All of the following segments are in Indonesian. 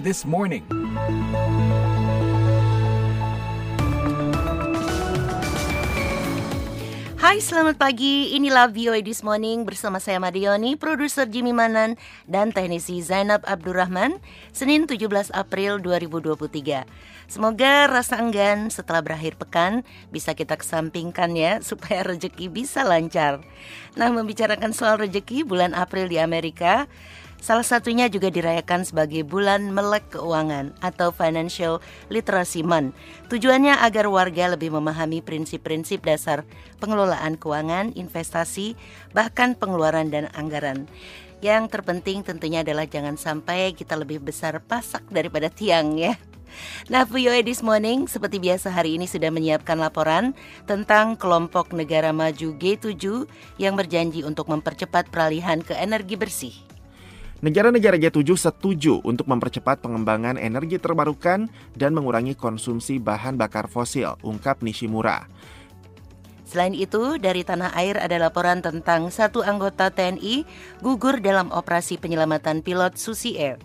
This Morning. Hai, selamat pagi. Inilah VOA This Morning bersama saya Madioni, produser Jimmy Manan, dan teknisi Zainab Abdurrahman, Senin 17 April 2023. Semoga rasa enggan setelah berakhir pekan bisa kita kesampingkan ya, supaya rejeki bisa lancar. Nah, membicarakan soal rejeki, bulan April di Amerika, Salah satunya juga dirayakan sebagai bulan melek keuangan atau Financial Literacy Month. Tujuannya agar warga lebih memahami prinsip-prinsip dasar pengelolaan keuangan, investasi, bahkan pengeluaran dan anggaran. Yang terpenting tentunya adalah jangan sampai kita lebih besar pasak daripada tiang ya. Nah, VOA This Morning seperti biasa hari ini sudah menyiapkan laporan tentang kelompok negara maju G7 yang berjanji untuk mempercepat peralihan ke energi bersih. Negara-negara G7 setuju untuk mempercepat pengembangan energi terbarukan dan mengurangi konsumsi bahan bakar fosil, ungkap Nishimura. Selain itu, dari tanah air ada laporan tentang satu anggota TNI gugur dalam operasi penyelamatan pilot Susi Air.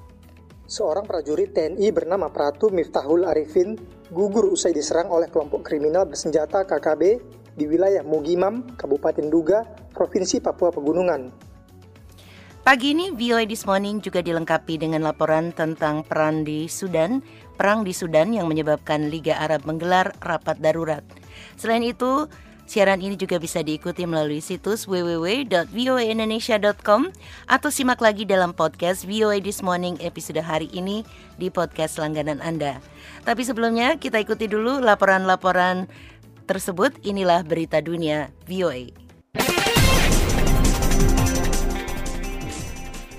Seorang prajurit TNI bernama Pratu Miftahul Arifin gugur usai diserang oleh kelompok kriminal bersenjata KKB di wilayah Mugimam, Kabupaten Duga, Provinsi Papua Pegunungan. Pagi ini VOA This Morning juga dilengkapi dengan laporan tentang perang di Sudan, perang di Sudan yang menyebabkan Liga Arab menggelar rapat darurat. Selain itu, siaran ini juga bisa diikuti melalui situs www.voaindonesia.com atau simak lagi dalam podcast VOA This Morning episode hari ini di podcast langganan Anda. Tapi sebelumnya kita ikuti dulu laporan-laporan tersebut. Inilah berita dunia VOA.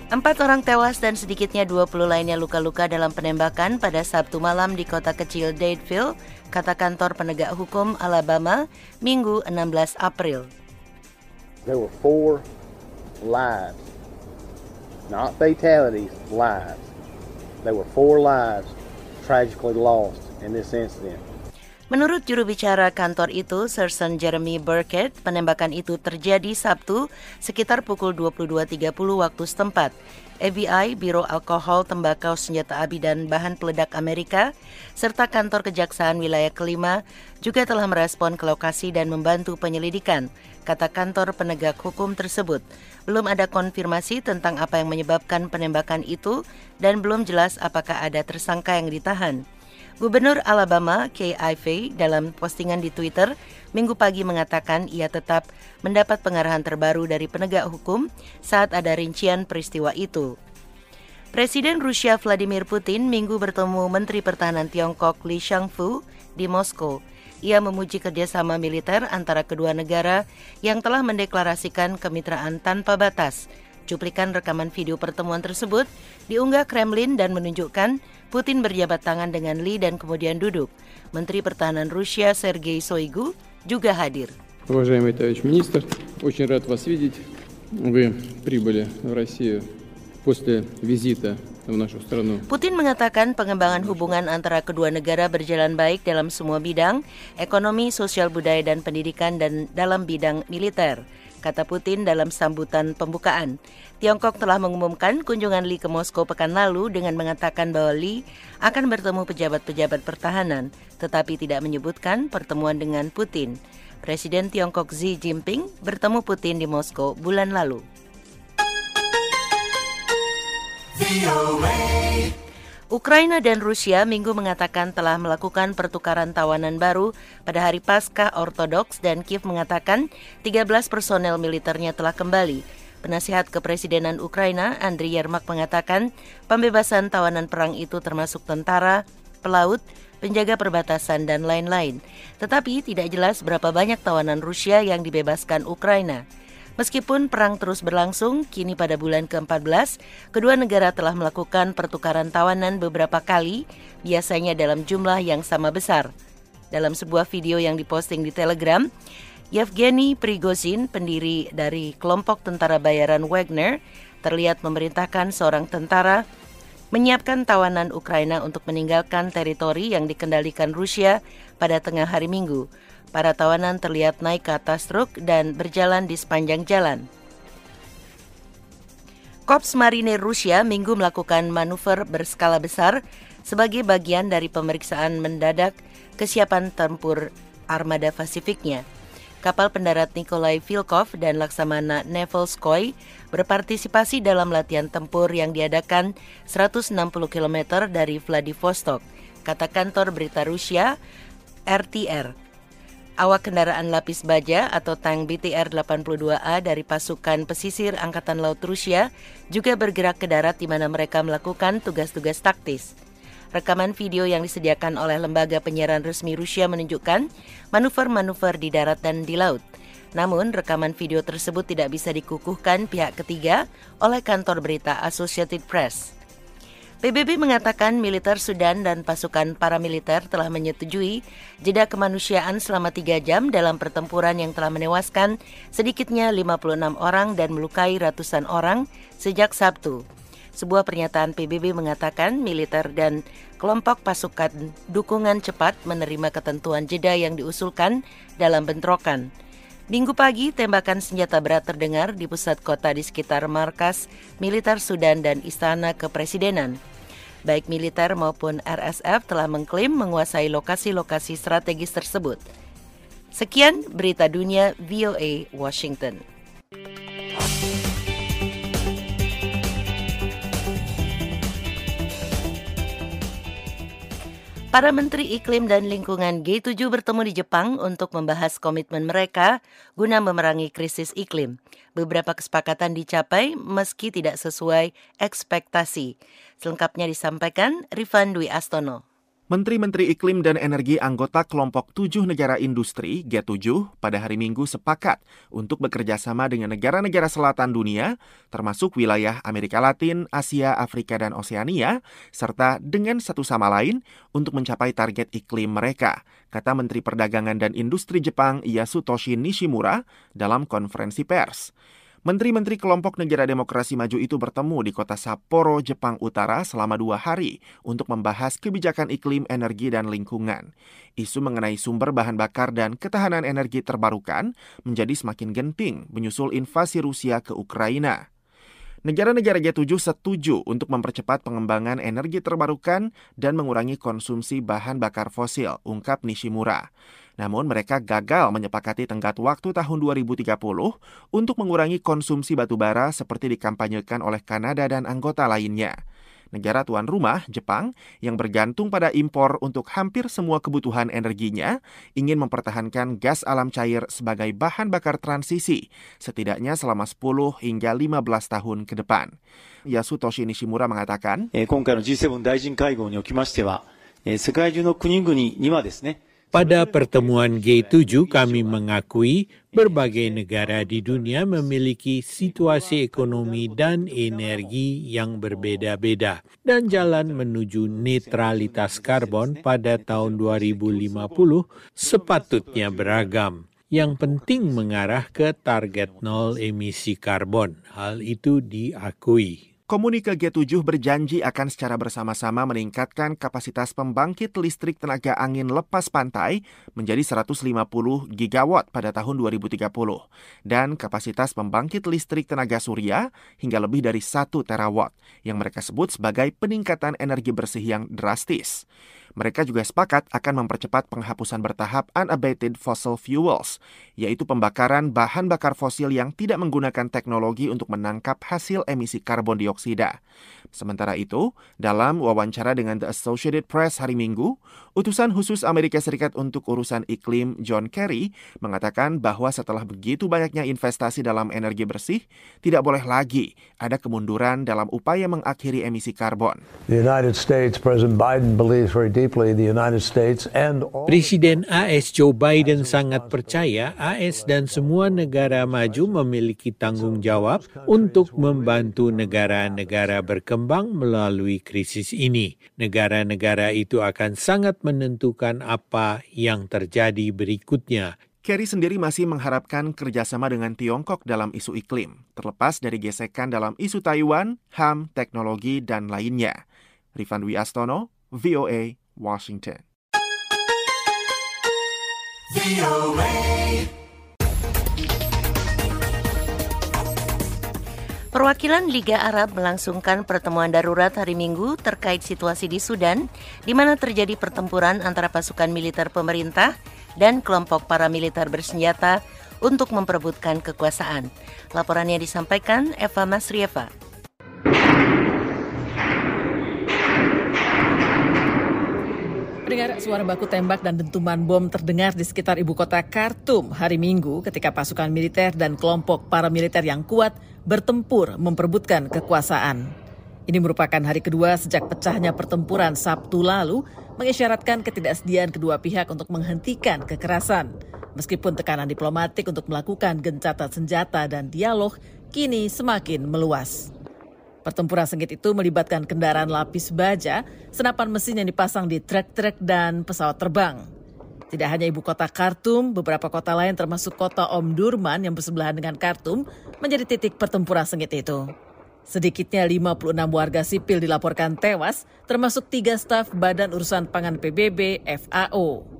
Empat orang tewas dan sedikitnya 20 lainnya luka-luka dalam penembakan pada Sabtu malam di kota kecil Dadeville, kata kantor penegak hukum Alabama, Minggu 16 April. There were four lives, not fatalities, lives. There were four lives tragically lost in this incident. Menurut juru bicara kantor itu, Sersan Jeremy Burkett, penembakan itu terjadi Sabtu sekitar pukul 22.30 waktu setempat. FBI, Biro Alkohol, Tembakau, Senjata Api, dan Bahan Peledak Amerika, serta kantor kejaksaan wilayah kelima juga telah merespon ke lokasi dan membantu penyelidikan, kata kantor penegak hukum tersebut. Belum ada konfirmasi tentang apa yang menyebabkan penembakan itu dan belum jelas apakah ada tersangka yang ditahan. Gubernur Alabama Kay Ivey dalam postingan di Twitter minggu pagi mengatakan ia tetap mendapat pengarahan terbaru dari penegak hukum saat ada rincian peristiwa itu. Presiden Rusia Vladimir Putin minggu bertemu Menteri Pertahanan Tiongkok Li Shangfu di Moskow. Ia memuji kerjasama militer antara kedua negara yang telah mendeklarasikan kemitraan tanpa batas. Cuplikan rekaman video pertemuan tersebut diunggah Kremlin dan menunjukkan Putin berjabat tangan dengan Lee dan kemudian duduk. Menteri Pertahanan Rusia Sergei Shoigu juga hadir. Уважаемый товарищ министр, очень рад вас видеть. Вы прибыли в Россию после визита в нашу страну. Putin mengatakan pengembangan hubungan antara kedua negara berjalan baik dalam semua bidang, ekonomi, sosial budaya dan pendidikan dan dalam bidang militer kata Putin dalam sambutan pembukaan. Tiongkok telah mengumumkan kunjungan Li ke Moskow pekan lalu dengan mengatakan bahwa Li akan bertemu pejabat-pejabat pertahanan, tetapi tidak menyebutkan pertemuan dengan Putin. Presiden Tiongkok Xi Jinping bertemu Putin di Moskow bulan lalu. Ukraina dan Rusia minggu mengatakan telah melakukan pertukaran tawanan baru pada hari Pasca Ortodoks dan Kiev mengatakan 13 personel militernya telah kembali. Penasihat kepresidenan Ukraina, Andriy Yermak mengatakan pembebasan tawanan perang itu termasuk tentara, pelaut, penjaga perbatasan, dan lain-lain. Tetapi tidak jelas berapa banyak tawanan Rusia yang dibebaskan Ukraina. Meskipun perang terus berlangsung, kini pada bulan ke-14, kedua negara telah melakukan pertukaran tawanan beberapa kali, biasanya dalam jumlah yang sama besar. Dalam sebuah video yang diposting di Telegram, Yevgeny Prigozhin, pendiri dari kelompok tentara bayaran Wagner, terlihat memerintahkan seorang tentara menyiapkan tawanan Ukraina untuk meninggalkan teritori yang dikendalikan Rusia pada tengah hari Minggu. Para tawanan terlihat naik ke atas truk dan berjalan di sepanjang jalan. Korps Marinir Rusia minggu melakukan manuver berskala besar sebagai bagian dari pemeriksaan mendadak kesiapan tempur armada Pasifiknya. Kapal pendarat Nikolai Vilkov dan Laksamana Nevelskoy berpartisipasi dalam latihan tempur yang diadakan 160 km dari Vladivostok, kata kantor berita Rusia RTR. Awak kendaraan lapis baja atau tank BTR-82A dari pasukan pesisir Angkatan Laut Rusia juga bergerak ke darat di mana mereka melakukan tugas-tugas taktis. Rekaman video yang disediakan oleh lembaga penyiaran resmi Rusia menunjukkan manuver-manuver di darat dan di laut. Namun, rekaman video tersebut tidak bisa dikukuhkan pihak ketiga oleh kantor berita Associated Press. PBB mengatakan militer Sudan dan pasukan paramiliter telah menyetujui jeda kemanusiaan selama tiga jam dalam pertempuran yang telah menewaskan sedikitnya 56 orang dan melukai ratusan orang sejak Sabtu. Sebuah pernyataan PBB mengatakan militer dan kelompok pasukan dukungan cepat menerima ketentuan jeda yang diusulkan dalam bentrokan. Minggu pagi, tembakan senjata berat terdengar di pusat kota di sekitar markas militer Sudan dan istana kepresidenan. Baik militer maupun RSF telah mengklaim menguasai lokasi-lokasi strategis tersebut. Sekian berita dunia VOA Washington. Para Menteri Iklim dan Lingkungan G7 bertemu di Jepang untuk membahas komitmen mereka guna memerangi krisis iklim. Beberapa kesepakatan dicapai meski tidak sesuai ekspektasi. Selengkapnya disampaikan Rifan Dwi Astono. Menteri-menteri iklim dan energi anggota kelompok tujuh negara industri G7 pada hari Minggu sepakat untuk bekerja sama dengan negara-negara selatan dunia, termasuk wilayah Amerika Latin, Asia, Afrika, dan Oseania, serta dengan satu sama lain untuk mencapai target iklim mereka, kata Menteri Perdagangan dan Industri Jepang Yasutoshi Nishimura dalam konferensi pers. Menteri-menteri kelompok negara demokrasi maju itu bertemu di kota Sapporo, Jepang Utara selama dua hari untuk membahas kebijakan iklim, energi, dan lingkungan. Isu mengenai sumber bahan bakar dan ketahanan energi terbarukan menjadi semakin genting menyusul invasi Rusia ke Ukraina. Negara-negara G7 setuju untuk mempercepat pengembangan energi terbarukan dan mengurangi konsumsi bahan bakar fosil, ungkap Nishimura. Namun mereka gagal menyepakati tenggat waktu tahun 2030 untuk mengurangi konsumsi batu bara seperti dikampanyekan oleh Kanada dan anggota lainnya Negara tuan rumah, Jepang, yang bergantung pada impor untuk hampir semua kebutuhan energinya, ingin mempertahankan gas alam cair sebagai bahan bakar transisi, setidaknya selama 10 hingga 15 tahun ke depan. Yasutoshi Nishimura mengatakan, 今回の G7 大臣会合におきましては、世界中の国々にはですね、 pada pertemuan G7 kami mengakui berbagai negara di dunia memiliki situasi ekonomi dan energi yang berbeda-beda dan jalan menuju netralitas karbon pada tahun 2050 sepatutnya beragam. Yang penting mengarah ke target nol emisi karbon. Hal itu diakui. Komunike G7 berjanji akan secara bersama-sama meningkatkan kapasitas pembangkit listrik tenaga angin lepas pantai menjadi 150 gigawatt pada tahun 2030 dan kapasitas pembangkit listrik tenaga surya hingga lebih dari 1 terawatt yang mereka sebut sebagai peningkatan energi bersih yang drastis. Mereka juga sepakat akan mempercepat penghapusan bertahap unabated fossil fuels, yaitu pembakaran bahan bakar fosil yang tidak menggunakan teknologi untuk menangkap hasil emisi karbon dioksida. Sementara itu, dalam wawancara dengan The Associated Press hari Minggu, utusan khusus Amerika Serikat untuk urusan iklim John Kerry mengatakan bahwa setelah begitu banyaknya investasi dalam energi bersih, tidak boleh lagi ada kemunduran dalam upaya mengakhiri emisi karbon. The United States, President Biden believes very deeply the United States and all Presiden AS Joe Biden sangat percaya AS dan semua negara maju memiliki tanggung jawab untuk membantu negara-negara berkembang melalui krisis ini. Negara-negara itu akan sangat menentukan apa yang terjadi berikutnya. Kerry sendiri masih mengharapkan kerjasama dengan Tiongkok dalam isu iklim, terlepas dari gesekan dalam isu Taiwan, HAM, teknologi, dan lainnya. Rifan Dwi Astono, VOA, Washington. Perwakilan Liga Arab melangsungkan pertemuan darurat hari Minggu terkait situasi di Sudan, di mana terjadi pertempuran antara pasukan militer pemerintah dan kelompok paramiliter bersenjata untuk memperebutkan kekuasaan. Laporannya disampaikan Eva Masrieva. Suara baku tembak dan dentuman bom terdengar di sekitar ibu kota Khartoum hari Minggu ketika pasukan militer dan kelompok paramiliter yang kuat bertempur memperebutkan kekuasaan. Ini merupakan hari kedua sejak pecahnya pertempuran Sabtu lalu mengisyaratkan ketidaksediaan kedua pihak untuk menghentikan kekerasan. Meskipun tekanan diplomatik untuk melakukan gencatan senjata dan dialog kini semakin meluas. Pertempuran sengit itu melibatkan kendaraan lapis baja, senapan mesin yang dipasang di truk-truk dan pesawat terbang. Tidak hanya ibu kota Khartoum, beberapa kota lain termasuk kota Omdurman yang bersebelahan dengan Khartoum menjadi titik pertempuran sengit itu. Sedikitnya 56 warga sipil dilaporkan tewas, termasuk tiga staf Badan Urusan Pangan PBB FAO.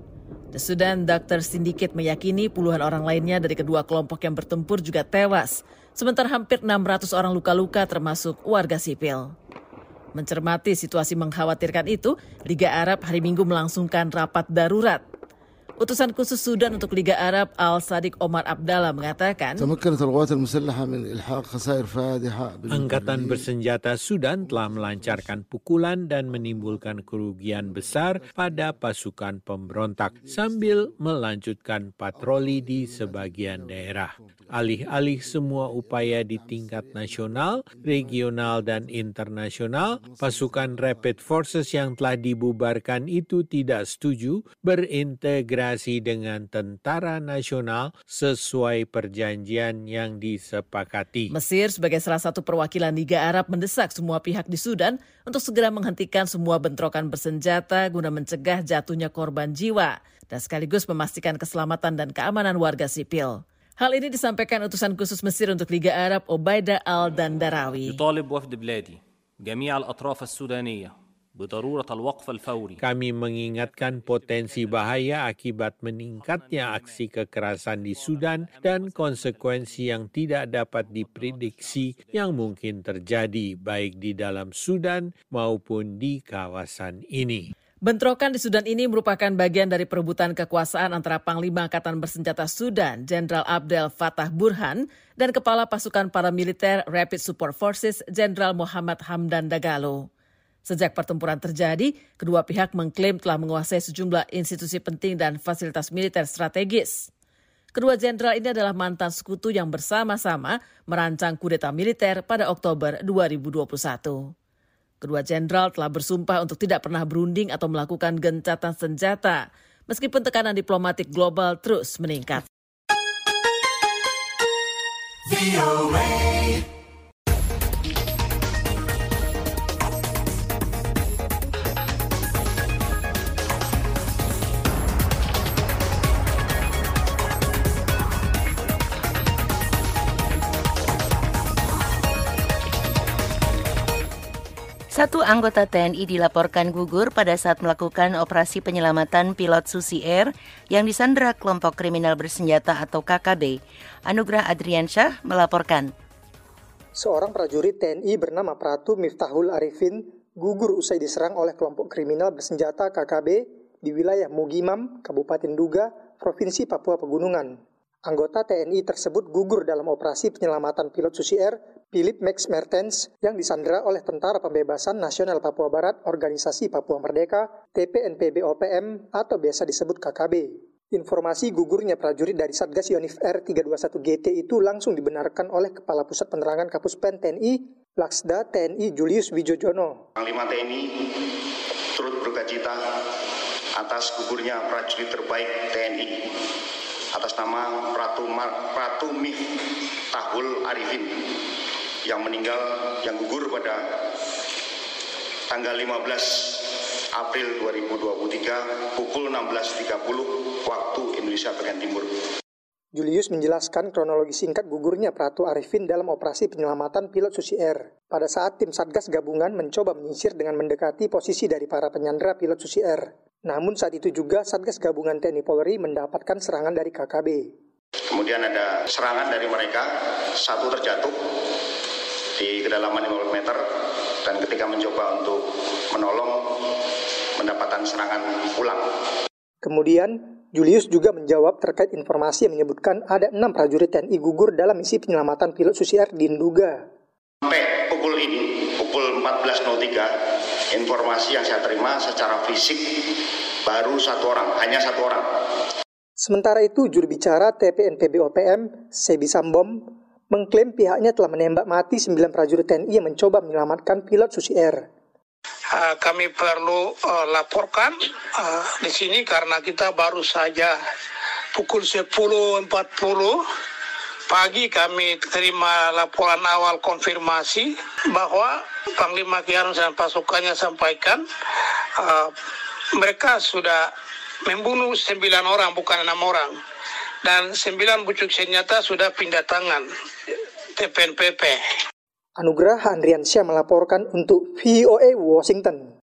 The Sudan Doctor Syndicate meyakini puluhan orang lainnya dari kedua kelompok yang bertempur juga tewas, sementara hampir 600 orang luka-luka termasuk warga sipil. Mencermati situasi mengkhawatirkan itu, Liga Arab hari Minggu melangsungkan rapat darurat. Utusan khusus Sudan untuk Liga Arab Al-Sadiq Omar Abdallah mengatakan, Angkatan bersenjata Sudan telah melancarkan pukulan dan menimbulkan kerugian besar pada pasukan pemberontak sambil melanjutkan patroli di sebagian daerah. Alih-alih semua upaya di tingkat nasional, regional, dan internasional, pasukan Rapid Forces yang telah dibubarkan itu tidak setuju berintegrasi dengan tentara nasional sesuai perjanjian yang disepakati. Mesir sebagai salah satu perwakilan Liga Arab mendesak semua pihak di Sudan untuk segera menghentikan semua bentrokan bersenjata guna mencegah jatuhnya korban jiwa dan sekaligus memastikan keselamatan dan keamanan warga sipil. Hal ini disampaikan utusan khusus Mesir untuk Liga Arab Obaida Al-Dandarawi. Kami mengingatkan potensi bahaya akibat meningkatnya aksi kekerasan di Sudan dan konsekuensi yang tidak dapat diprediksi yang mungkin terjadi baik di dalam Sudan maupun di kawasan ini. Bentrokan di Sudan ini merupakan bagian dari perebutan kekuasaan antara Panglima Angkatan Bersenjata Sudan, Jenderal Abdel Fattah Burhan, dan Kepala Pasukan Paramiliter Rapid Support Forces, Jenderal Muhammad Hamdan Dagalo. Sejak pertempuran terjadi, kedua pihak mengklaim telah menguasai sejumlah institusi penting dan fasilitas militer strategis. Kedua jenderal ini adalah mantan sekutu yang bersama-sama merancang kudeta militer pada Oktober 2021. Kedua jenderal telah bersumpah untuk tidak pernah berunding atau melakukan gencatan senjata, meskipun tekanan diplomatik global terus meningkat. Satu anggota TNI dilaporkan gugur pada saat melakukan operasi penyelamatan pilot Susi Air yang disandra kelompok kriminal bersenjata atau KKB. Anugrah Adriansyah melaporkan. Seorang prajurit TNI bernama Pratu Miftahul Arifin gugur usai diserang oleh kelompok kriminal bersenjata KKB di wilayah Mugimam, Kabupaten Duga, Provinsi Papua Pegunungan. Anggota TNI tersebut gugur dalam operasi penyelamatan pilot Susi Air Philip Max Mertens yang disandera oleh Tentara Pembebasan Nasional Papua Barat Organisasi Papua Merdeka TPNPB OPM atau biasa disebut KKB. Informasi gugurnya prajurit dari Satgas Yonif R 321 GT itu langsung dibenarkan oleh Kepala Pusat Penerangan Kapus Pen TNI, Laksda TNI Julius Wijojono. Panglima TNI turut berkacita atas gugurnya prajurit terbaik TNI atas nama Pratu, Pratu Mif Tahul Arifin yang meninggal, yang gugur pada tanggal 15 April 2023 pukul 16.30 waktu Indonesia bagian timur. Julius menjelaskan kronologi singkat gugurnya Pratu Arifin dalam operasi penyelamatan pilot Susi Air. Pada saat tim Satgas gabungan mencoba menyisir dengan mendekati posisi dari para penyandera pilot Susi Air. Namun saat itu juga Satgas gabungan TNI Polri mendapatkan serangan dari KKB. Kemudian ada serangan dari mereka, satu terjatuh, di kedalaman 50 meter dan ketika mencoba untuk menolong mendapatkan serangan ulang. Kemudian, Julius juga menjawab terkait informasi yang menyebutkan ada enam prajurit TNI gugur dalam misi penyelamatan pilot Susi Air di Nduga. Sampai pukul ini, pukul 14.03, informasi yang saya terima secara fisik baru satu orang, hanya satu orang. Sementara itu, juru bicara TPNPB OPM, Sebi Sambom, mengklaim pihaknya telah menembak mati 9 prajurit TNI yang mencoba menyelamatkan pilot Susi Air. Kami perlu uh, laporkan uh, di sini karena kita baru saja pukul 10.40 pagi kami terima laporan awal konfirmasi bahwa Panglima Kian dan pasukannya sampaikan uh, mereka sudah membunuh sembilan orang bukan enam orang dan sembilan bucuk senjata sudah pindah tangan TPNPP. Anugerah Andriansyah melaporkan untuk VOA Washington.